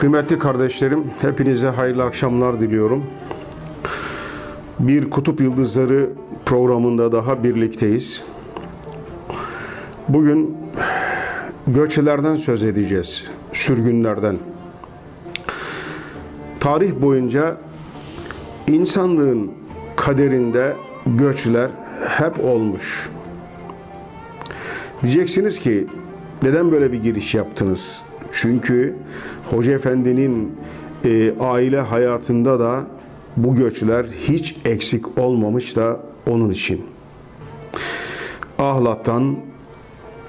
Kıymetli kardeşlerim, hepinize hayırlı akşamlar diliyorum. Bir Kutup Yıldızları programında daha birlikteyiz. Bugün göçelerden söz edeceğiz, sürgünlerden. Tarih boyunca insanlığın kaderinde göçler hep olmuş. Diyeceksiniz ki neden böyle bir giriş yaptınız? Çünkü Hoca Efendi'nin e, aile hayatında da bu göçler hiç eksik olmamış da onun için. Ahlat'tan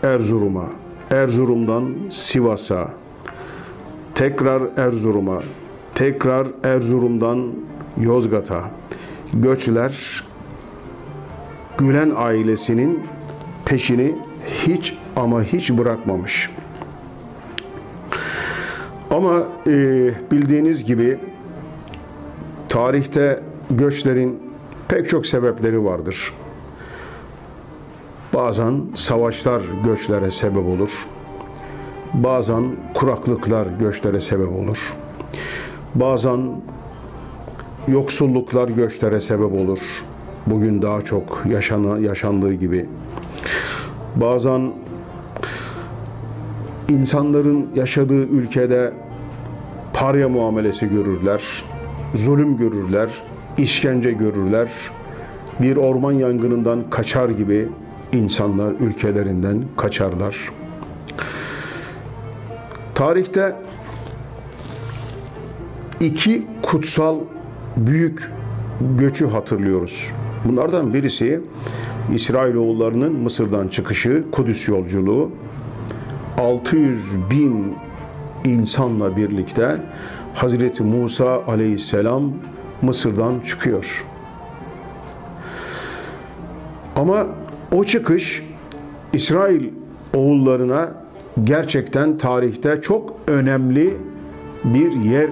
Erzurum'a, Erzurum'dan Sivas'a, tekrar Erzurum'a, tekrar Erzurum'dan Yozgat'a göçler Gülen ailesinin peşini hiç ama hiç bırakmamış. Ama e, bildiğiniz gibi tarihte göçlerin pek çok sebepleri vardır. Bazen savaşlar göçlere sebep olur. Bazen kuraklıklar göçlere sebep olur. Bazen yoksulluklar göçlere sebep olur. Bugün daha çok yaşana, yaşandığı gibi. Bazen insanların yaşadığı ülkede parya muamelesi görürler, zulüm görürler, işkence görürler. Bir orman yangınından kaçar gibi insanlar ülkelerinden kaçarlar. Tarihte iki kutsal büyük göçü hatırlıyoruz. Bunlardan birisi İsrailoğullarının Mısır'dan çıkışı, Kudüs yolculuğu. 600 bin insanla birlikte Hazreti Musa aleyhisselam Mısır'dan çıkıyor. Ama o çıkış İsrail oğullarına gerçekten tarihte çok önemli bir yer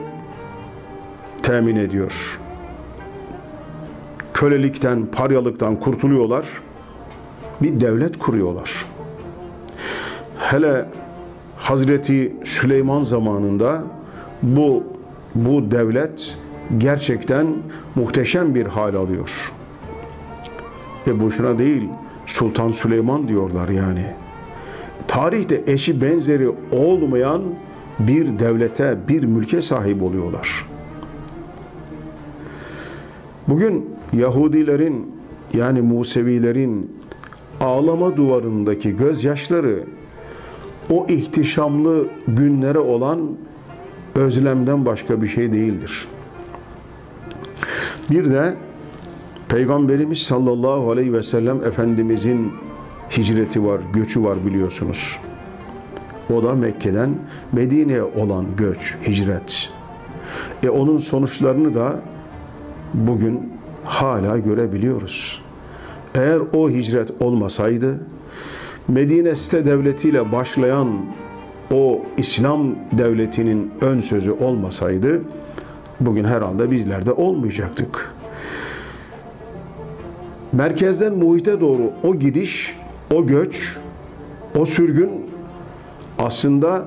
temin ediyor. Kölelikten, paryalıktan kurtuluyorlar. Bir devlet kuruyorlar. Hele Hazreti Süleyman zamanında bu bu devlet gerçekten muhteşem bir hal alıyor. Ve boşuna değil Sultan Süleyman diyorlar yani. Tarihte eşi benzeri olmayan bir devlete, bir mülke sahip oluyorlar. Bugün Yahudilerin yani Musevilerin ağlama duvarındaki gözyaşları o ihtişamlı günlere olan özlemden başka bir şey değildir. Bir de Peygamberimiz sallallahu aleyhi ve sellem Efendimizin hicreti var, göçü var biliyorsunuz. O da Mekke'den Medine'ye olan göç, hicret. E onun sonuçlarını da bugün hala görebiliyoruz. Eğer o hicret olmasaydı, Medine site devletiyle başlayan o İslam devletinin ön sözü olmasaydı, bugün herhalde bizler de olmayacaktık. Merkezden muhite doğru o gidiş, o göç, o sürgün aslında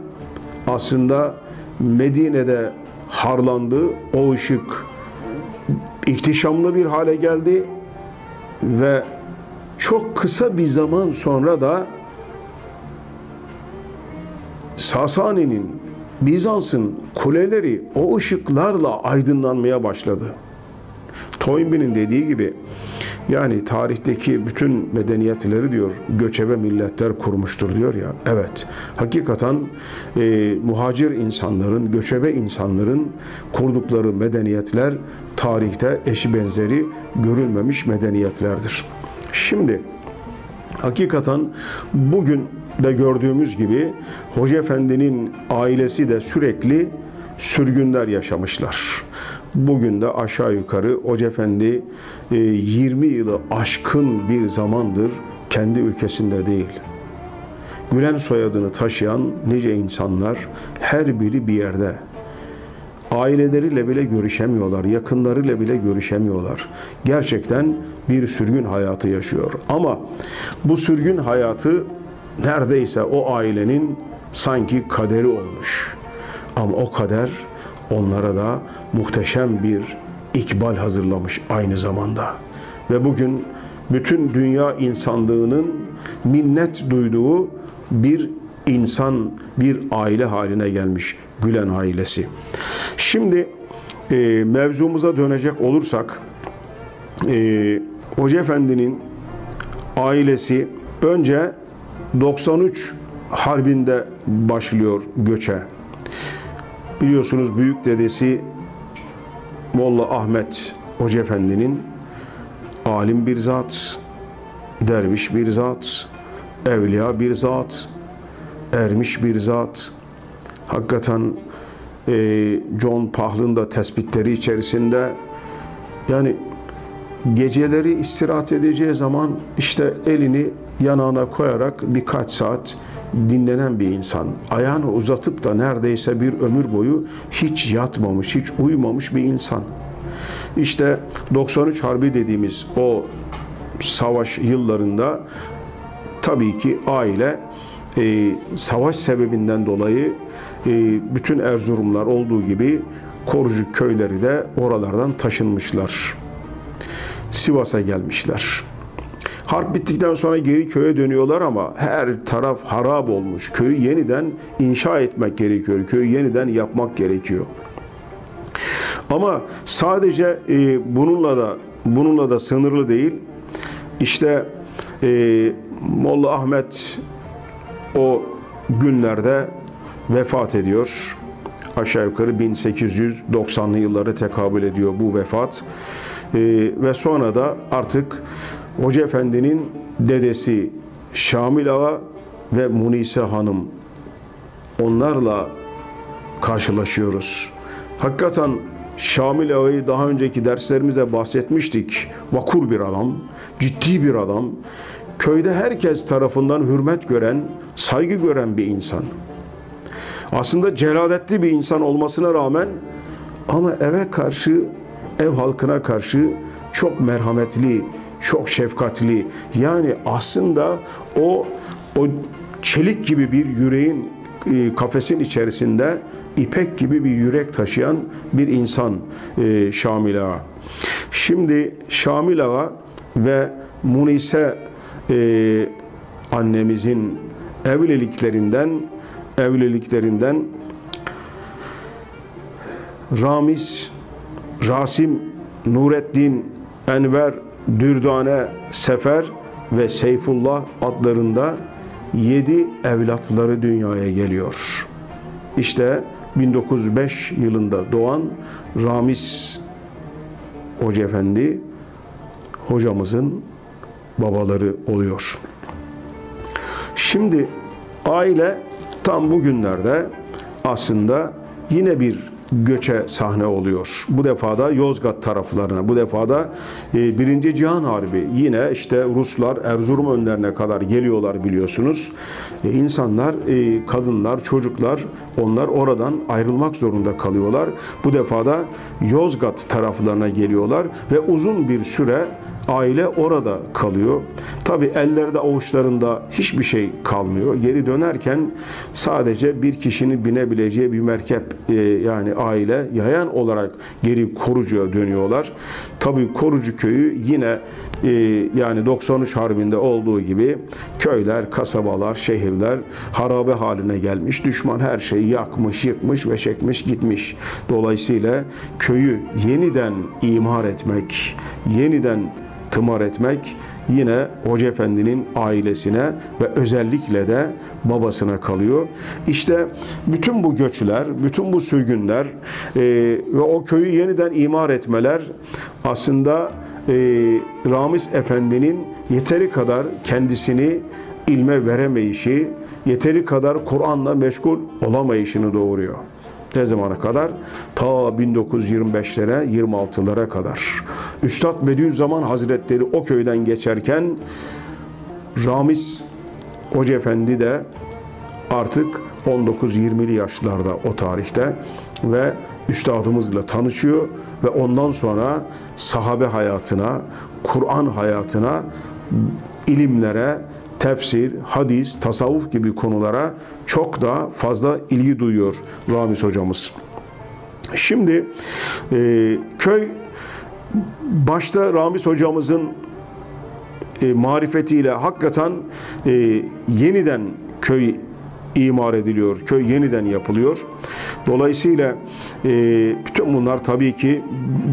aslında Medine'de harlandı, o ışık ihtişamlı bir hale geldi ve çok kısa bir zaman sonra da Sasani'nin, Bizans'ın kuleleri o ışıklarla aydınlanmaya başladı. Toynbee'nin dediği gibi yani tarihteki bütün medeniyetleri diyor göçebe milletler kurmuştur diyor ya. Evet hakikaten e, muhacir insanların, göçebe insanların kurdukları medeniyetler tarihte eşi benzeri görülmemiş medeniyetlerdir. Şimdi hakikaten bugün de gördüğümüz gibi Hoca Efendi'nin ailesi de sürekli sürgünler yaşamışlar. Bugün de aşağı yukarı Hoca Efendi 20 yılı aşkın bir zamandır kendi ülkesinde değil. Gülen soyadını taşıyan nice insanlar her biri bir yerde. Aileleriyle bile görüşemiyorlar, yakınlarıyla bile görüşemiyorlar. Gerçekten bir sürgün hayatı yaşıyor. Ama bu sürgün hayatı neredeyse o ailenin sanki kaderi olmuş. Ama o kader onlara da muhteşem bir ikbal hazırlamış aynı zamanda. Ve bugün bütün dünya insanlığının minnet duyduğu bir insan, bir aile haline gelmiş Gülen ailesi. Şimdi e, mevzumuza dönecek olursak, e, Hoca Efendi'nin ailesi önce 93 harbinde başlıyor göçe. Biliyorsunuz büyük dedesi Molla Ahmet Hoca Efendi'nin alim bir zat, derviş bir zat, evliya bir zat, ermiş bir zat. Hakikaten John Pahl'ın da tespitleri içerisinde yani geceleri istirahat edeceği zaman işte elini yanağına koyarak birkaç saat dinlenen bir insan. Ayağını uzatıp da neredeyse bir ömür boyu hiç yatmamış, hiç uyumamış bir insan. İşte 93 Harbi dediğimiz o savaş yıllarında tabii ki aile e, savaş sebebinden dolayı bütün Erzurumlar olduğu gibi Korucu köyleri de oralardan taşınmışlar. Sivas'a gelmişler. Harp bittikten sonra geri köye dönüyorlar ama her taraf harap olmuş. Köyü yeniden inşa etmek gerekiyor. Köyü yeniden yapmak gerekiyor. Ama sadece e, bununla da bununla da sınırlı değil. İşte e, Molla Ahmet o günlerde vefat ediyor. Aşağı yukarı 1890'lı yılları tekabül ediyor bu vefat. E, ve sonra da artık Hoca Efendi'nin dedesi Şamil Ağa ve Munise Hanım onlarla karşılaşıyoruz. Hakikaten Şamil Ağa'yı daha önceki derslerimizde bahsetmiştik. Vakur bir adam, ciddi bir adam. Köyde herkes tarafından hürmet gören, saygı gören bir insan. Aslında celadetli bir insan olmasına rağmen ama eve karşı, ev halkına karşı çok merhametli, çok şefkatli. Yani aslında o o çelik gibi bir yüreğin e, kafesin içerisinde ipek gibi bir yürek taşıyan bir insan e, Şamil Ağa. Şimdi Şamil Ağa ve Munise e, annemizin evliliklerinden evliliklerinden Ramiz, Rasim, Nureddin, Enver, Dürdane, Sefer ve Seyfullah adlarında yedi evlatları dünyaya geliyor. İşte 1905 yılında doğan Ramiz Hoca Efendi hocamızın babaları oluyor. Şimdi aile tam bugünlerde aslında yine bir göçe sahne oluyor. Bu defa da Yozgat taraflarına, bu defa da e, Birinci Cihan Harbi. Yine işte Ruslar Erzurum önlerine kadar geliyorlar biliyorsunuz. E, insanlar, e, kadınlar, çocuklar onlar oradan ayrılmak zorunda kalıyorlar. Bu defa da Yozgat taraflarına geliyorlar ve uzun bir süre aile orada kalıyor. Tabi ellerde avuçlarında hiçbir şey kalmıyor. Geri dönerken sadece bir kişinin binebileceği bir merkep e, yani aile yayan olarak geri Korucu'ya dönüyorlar. Tabi Korucu köyü yine e, yani 93 Harbi'nde olduğu gibi köyler, kasabalar, şehirler harabe haline gelmiş. Düşman her şeyi yakmış, yıkmış ve çekmiş gitmiş. Dolayısıyla köyü yeniden imar etmek, yeniden tımar etmek yine Hoca Efendi'nin ailesine ve özellikle de babasına kalıyor. İşte bütün bu göçler, bütün bu sürgünler e, ve o köyü yeniden imar etmeler aslında e, Ramiz Efendi'nin yeteri kadar kendisini ilme veremeyişi, yeteri kadar Kur'an'la meşgul olamayışını doğuruyor. Ne zamana kadar? Ta 1925'lere, 26'lara kadar. Üstad Bediüzzaman Hazretleri o köyden geçerken Ramiz Hoca Efendi de artık 19-20'li yaşlarda o tarihte ve üstadımızla tanışıyor ve ondan sonra sahabe hayatına, Kur'an hayatına, ilimlere, tefsir, hadis, tasavvuf gibi konulara çok daha fazla ilgi duyuyor Ramiz hocamız. Şimdi e, köy başta Ramiz hocamızın e, marifetiyle hakikaten e, yeniden köy imar ediliyor. Köy yeniden yapılıyor. Dolayısıyla e, bütün bunlar tabii ki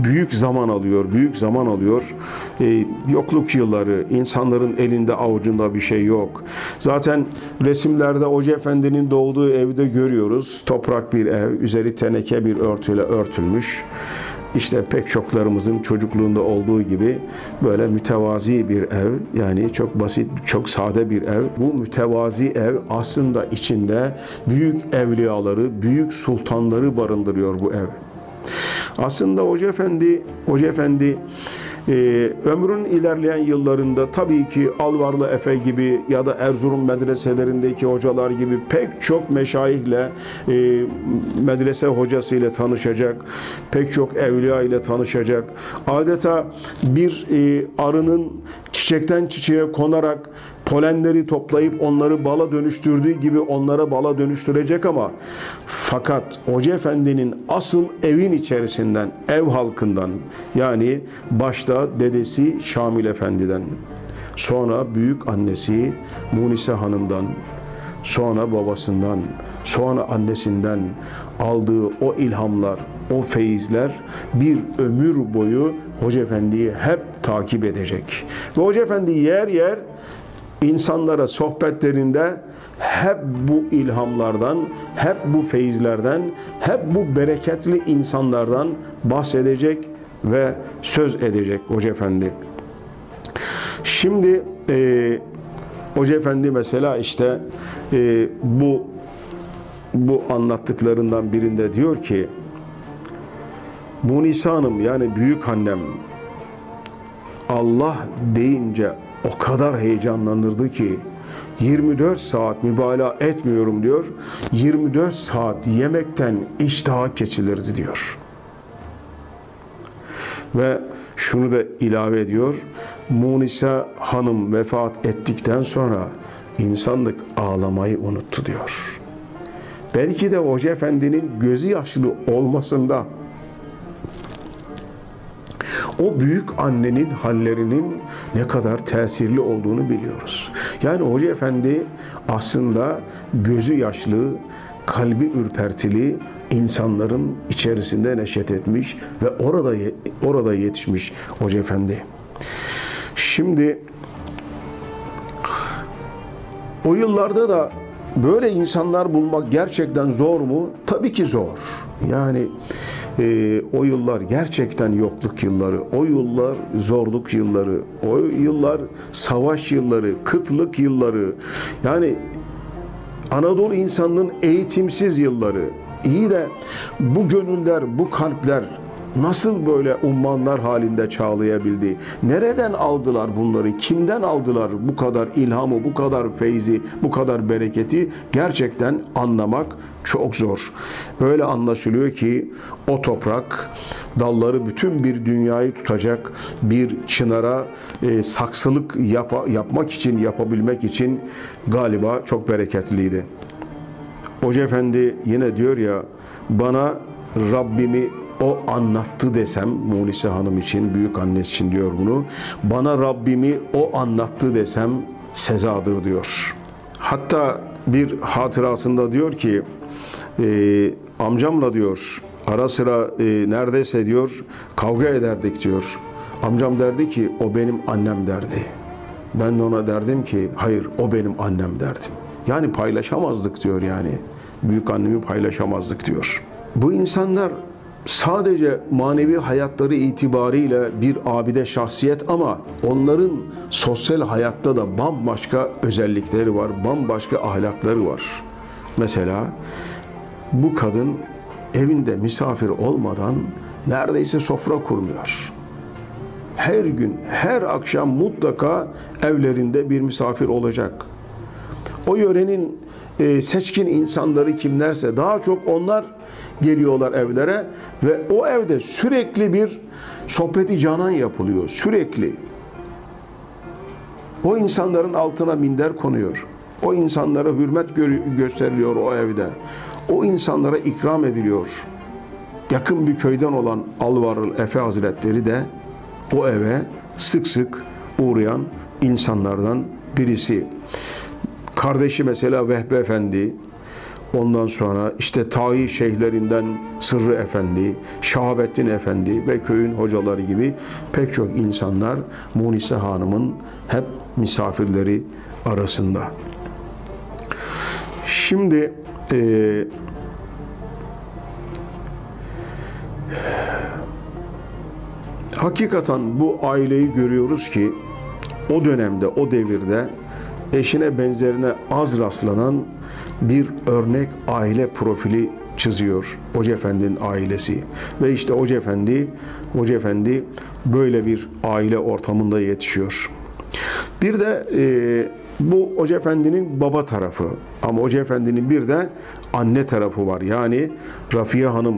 büyük zaman alıyor. Büyük zaman alıyor. E, yokluk yılları, insanların elinde avucunda bir şey yok. Zaten resimlerde Hoca Efendi'nin doğduğu evde görüyoruz. Toprak bir ev, üzeri teneke bir örtüyle örtülmüş işte pek çoklarımızın çocukluğunda olduğu gibi böyle mütevazi bir ev yani çok basit çok sade bir ev. Bu mütevazi ev aslında içinde büyük evliyaları büyük sultanları barındırıyor bu ev. Aslında Hoca Efendi Hoca Efendi e, ömrün ilerleyen yıllarında tabii ki Alvarlı Efe gibi ya da Erzurum medreselerindeki hocalar gibi pek çok meşayihle e, medrese hocasıyla tanışacak, pek çok evliya ile tanışacak. Adeta bir e, arının çiçekten çiçeğe konarak polenleri toplayıp onları bala dönüştürdüğü gibi onlara bala dönüştürecek ama fakat Hoca Efendi'nin asıl evin içerisinden, ev halkından yani başta dedesi Şamil Efendi'den, sonra büyük annesi Munise Hanım'dan, sonra babasından, sonra annesinden aldığı o ilhamlar, o feyizler bir ömür boyu Hoca Efendi'yi hep takip edecek. Ve Hoca Efendi yer yer insanlara sohbetlerinde hep bu ilhamlardan, hep bu feyizlerden, hep bu bereketli insanlardan bahsedecek ve söz edecek Hoca Efendi. Şimdi e, Hoca Efendi mesela işte e, bu bu anlattıklarından birinde diyor ki Munisa Hanım yani büyük annem Allah deyince o kadar heyecanlanırdı ki 24 saat mübalağa etmiyorum diyor. 24 saat yemekten iştaha kesilirdi diyor. Ve şunu da ilave ediyor. Munisa hanım vefat ettikten sonra insanlık ağlamayı unuttu diyor. Belki de Hoca Efendi'nin gözü yaşlı olmasında o büyük annenin hallerinin ne kadar tesirli olduğunu biliyoruz. Yani Hoca Efendi aslında gözü yaşlı, kalbi ürpertili insanların içerisinde neşet etmiş ve orada orada yetişmiş Hoca Efendi. Şimdi o yıllarda da böyle insanlar bulmak gerçekten zor mu? Tabii ki zor. Yani e, o yıllar gerçekten yokluk yılları, o yıllar zorluk yılları, o yıllar savaş yılları, kıtlık yılları. Yani Anadolu insanının eğitimsiz yılları. İyi de bu gönüller, bu kalpler nasıl böyle ummanlar halinde çağlayabildi? Nereden aldılar bunları? Kimden aldılar bu kadar ilhamı, bu kadar feyzi, bu kadar bereketi? Gerçekten anlamak çok zor. Öyle anlaşılıyor ki o toprak dalları bütün bir dünyayı tutacak bir çınara e, saksılık yap yapmak için, yapabilmek için galiba çok bereketliydi. Hoca Efendi yine diyor ya bana Rabbimi o anlattı desem Munise Hanım için, büyük annesi için diyor bunu. Bana Rabbimi o anlattı desem sezadır diyor. Hatta bir hatırasında diyor ki e, amcamla diyor ara sıra e, neredeyse diyor kavga ederdik diyor. Amcam derdi ki o benim annem derdi. Ben de ona derdim ki hayır o benim annem derdim. Yani paylaşamazdık diyor yani. Büyük annemi paylaşamazdık diyor. Bu insanlar sadece manevi hayatları itibariyle bir abide şahsiyet ama onların sosyal hayatta da bambaşka özellikleri var, bambaşka ahlakları var. Mesela bu kadın evinde misafir olmadan neredeyse sofra kurmuyor. Her gün, her akşam mutlaka evlerinde bir misafir olacak. O yörenin e, seçkin insanları kimlerse daha çok onlar geliyorlar evlere ve o evde sürekli bir sohbeti canan yapılıyor. Sürekli. O insanların altına minder konuyor. O insanlara hürmet gö- gösteriliyor o evde. O insanlara ikram ediliyor. Yakın bir köyden olan Alvarıl Efe Hazretleri de o eve sık sık uğrayan insanlardan birisi. Kardeşi mesela Vehbi Efendi, ondan sonra işte Tayi şeyhlerinden Sırrı Efendi, Şahabettin Efendi ve köyün hocaları gibi pek çok insanlar Munise Hanım'ın hep misafirleri arasında. Şimdi e, hakikaten bu aileyi görüyoruz ki o dönemde, o devirde eşine benzerine az rastlanan bir örnek aile profili çiziyor Hoca Efendi'nin ailesi. Ve işte Hoca Efendi, Hoca Efendi böyle bir aile ortamında yetişiyor. Bir de e, bu Hoca Efendi'nin baba tarafı ama Hoca Efendi'nin bir de anne tarafı var. Yani Rafiye Hanım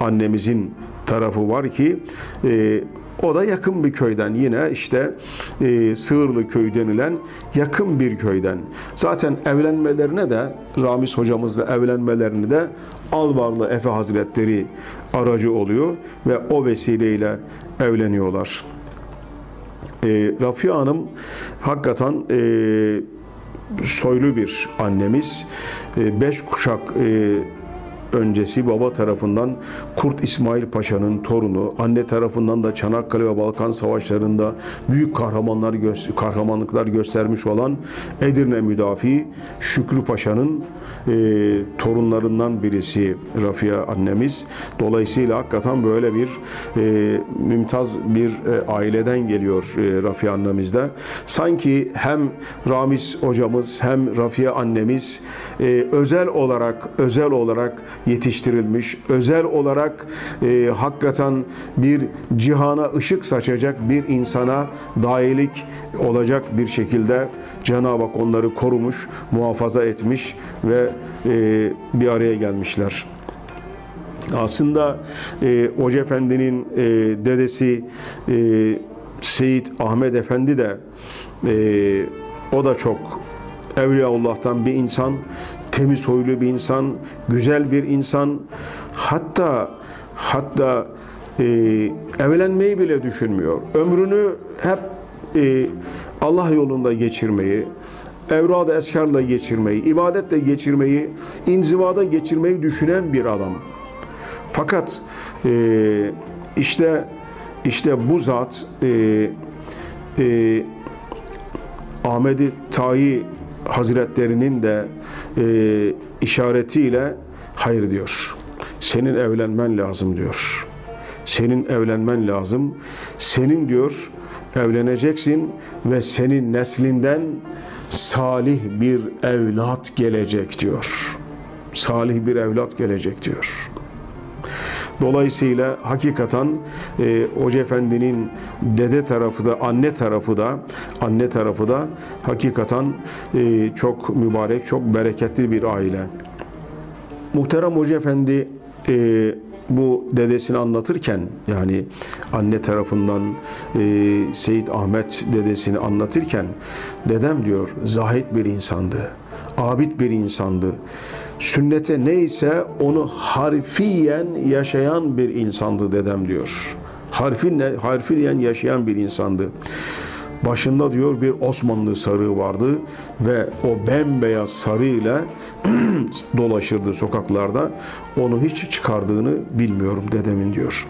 annemizin tarafı var ki e, o da yakın bir köyden yine işte e, Sığırlı köyü denilen yakın bir köyden. Zaten evlenmelerine de Ramiz hocamızla evlenmelerini de Alvarlı Efe Hazretleri aracı oluyor ve o vesileyle evleniyorlar. E, Rafia Hanım hakikaten e, soylu bir annemiz. E, beş kuşak e, öncesi baba tarafından Kurt İsmail Paşa'nın torunu, anne tarafından da Çanakkale ve Balkan Savaşlarında büyük kahramanlar kahramanlıklar göstermiş olan Edirne müdafi Şükrü Paşa'nın e, torunlarından birisi Rafia annemiz. Dolayısıyla hakikaten böyle bir e, mümtaz bir e, aileden geliyor e, Rafia annemizde. Sanki hem Ramiz hocamız hem Rafia annemiz e, özel olarak özel olarak yetiştirilmiş, özel olarak e, hakikaten bir cihana ışık saçacak bir insana dahilik olacak bir şekilde Cenab-ı Hak onları korumuş, muhafaza etmiş ve e, bir araya gelmişler. Aslında e, Hoca Efendi'nin e, dedesi e, Seyit Ahmet Efendi de e, o da çok Evliyaullah'tan bir insan, temiz huylu bir insan, güzel bir insan. Hatta hatta e, evlenmeyi bile düşünmüyor. Ömrünü hep e, Allah yolunda geçirmeyi, evrad eskarla geçirmeyi, ibadetle geçirmeyi, inzivada geçirmeyi düşünen bir adam. Fakat e, işte işte bu zat e, e, Ahmedi Tayi Hazretlerinin de e, işaretiyle hayır diyor. Senin evlenmen lazım diyor. Senin evlenmen lazım. Senin diyor evleneceksin ve senin neslinden salih bir evlat gelecek diyor. Salih bir evlat gelecek diyor. Dolayısıyla hakikaten e, Hoca Efendi'nin dede tarafı da anne tarafı da anne tarafı da hakikaten e, çok mübarek, çok bereketli bir aile. Muhterem Hoca Efendi e, bu dedesini anlatırken yani anne tarafından e, Seyit Ahmet dedesini anlatırken dedem diyor zahit bir insandı. Abid bir insandı sünnete neyse onu harfiyen yaşayan bir insandı dedem diyor. Harfinle, harfiyen yaşayan bir insandı. Başında diyor bir Osmanlı sarığı vardı ve o bembeyaz sarığıyla dolaşırdı sokaklarda. Onu hiç çıkardığını bilmiyorum dedemin diyor.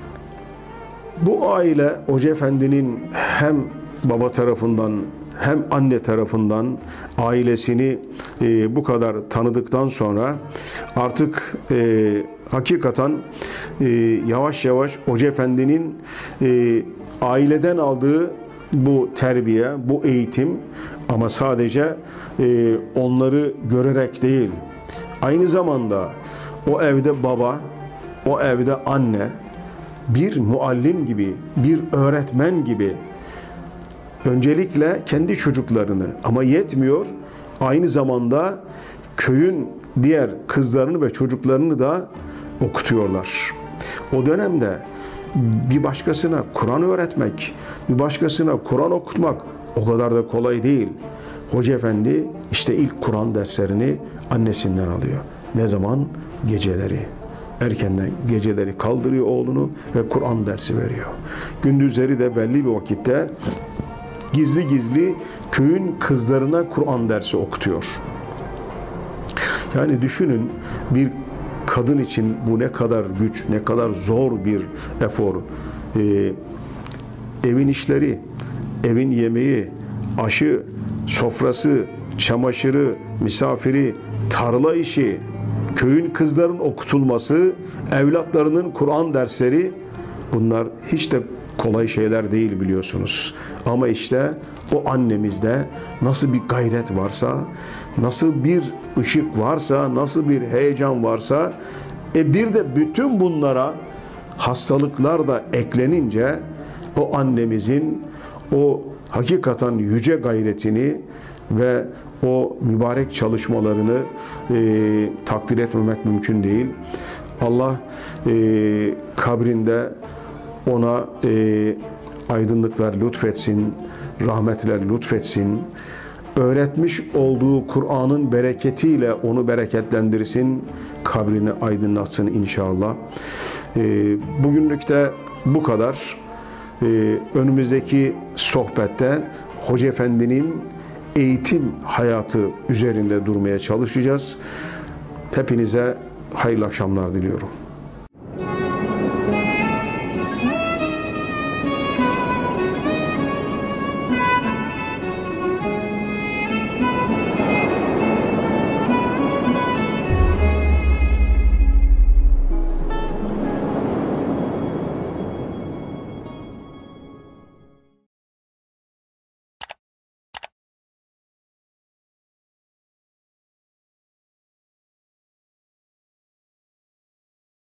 Bu aile Hoca Efendi'nin hem baba tarafından hem anne tarafından ailesini e, bu kadar tanıdıktan sonra artık e, hakikaten e, yavaş yavaş Hoca Efendi'nin e, aileden aldığı bu terbiye, bu eğitim ama sadece e, onları görerek değil, aynı zamanda o evde baba, o evde anne, bir muallim gibi, bir öğretmen gibi öncelikle kendi çocuklarını ama yetmiyor aynı zamanda köyün diğer kızlarını ve çocuklarını da okutuyorlar. O dönemde bir başkasına Kur'an öğretmek, bir başkasına Kur'an okutmak O kadar da kolay değil. Hoca efendi işte ilk Kur'an derslerini annesinden alıyor. Ne zaman? Geceleri. Erkenden geceleri kaldırıyor oğlunu ve Kur'an dersi veriyor. Gündüzleri de belli bir vakitte gizli gizli köyün kızlarına Kur'an dersi okutuyor. Yani düşünün bir kadın için bu ne kadar güç, ne kadar zor bir efor. Ee, evin işleri, evin yemeği, aşı, sofrası, çamaşırı, misafiri, tarla işi, köyün kızların okutulması, evlatlarının Kur'an dersleri bunlar hiç de kolay şeyler değil biliyorsunuz. Ama işte o annemizde nasıl bir gayret varsa, nasıl bir ışık varsa, nasıl bir heyecan varsa, e bir de bütün bunlara hastalıklar da eklenince o annemizin o hakikaten yüce gayretini ve o mübarek çalışmalarını e, takdir etmemek mümkün değil. Allah e, kabrinde ona e, aydınlıklar lütfetsin, rahmetler lütfetsin. Öğretmiş olduğu Kur'an'ın bereketiyle onu bereketlendirsin, kabrini aydınlatsın inşallah. E, bugünlük de bu kadar. E, önümüzdeki sohbette Hoca Efendi'nin eğitim hayatı üzerinde durmaya çalışacağız. Hepinize hayırlı akşamlar diliyorum.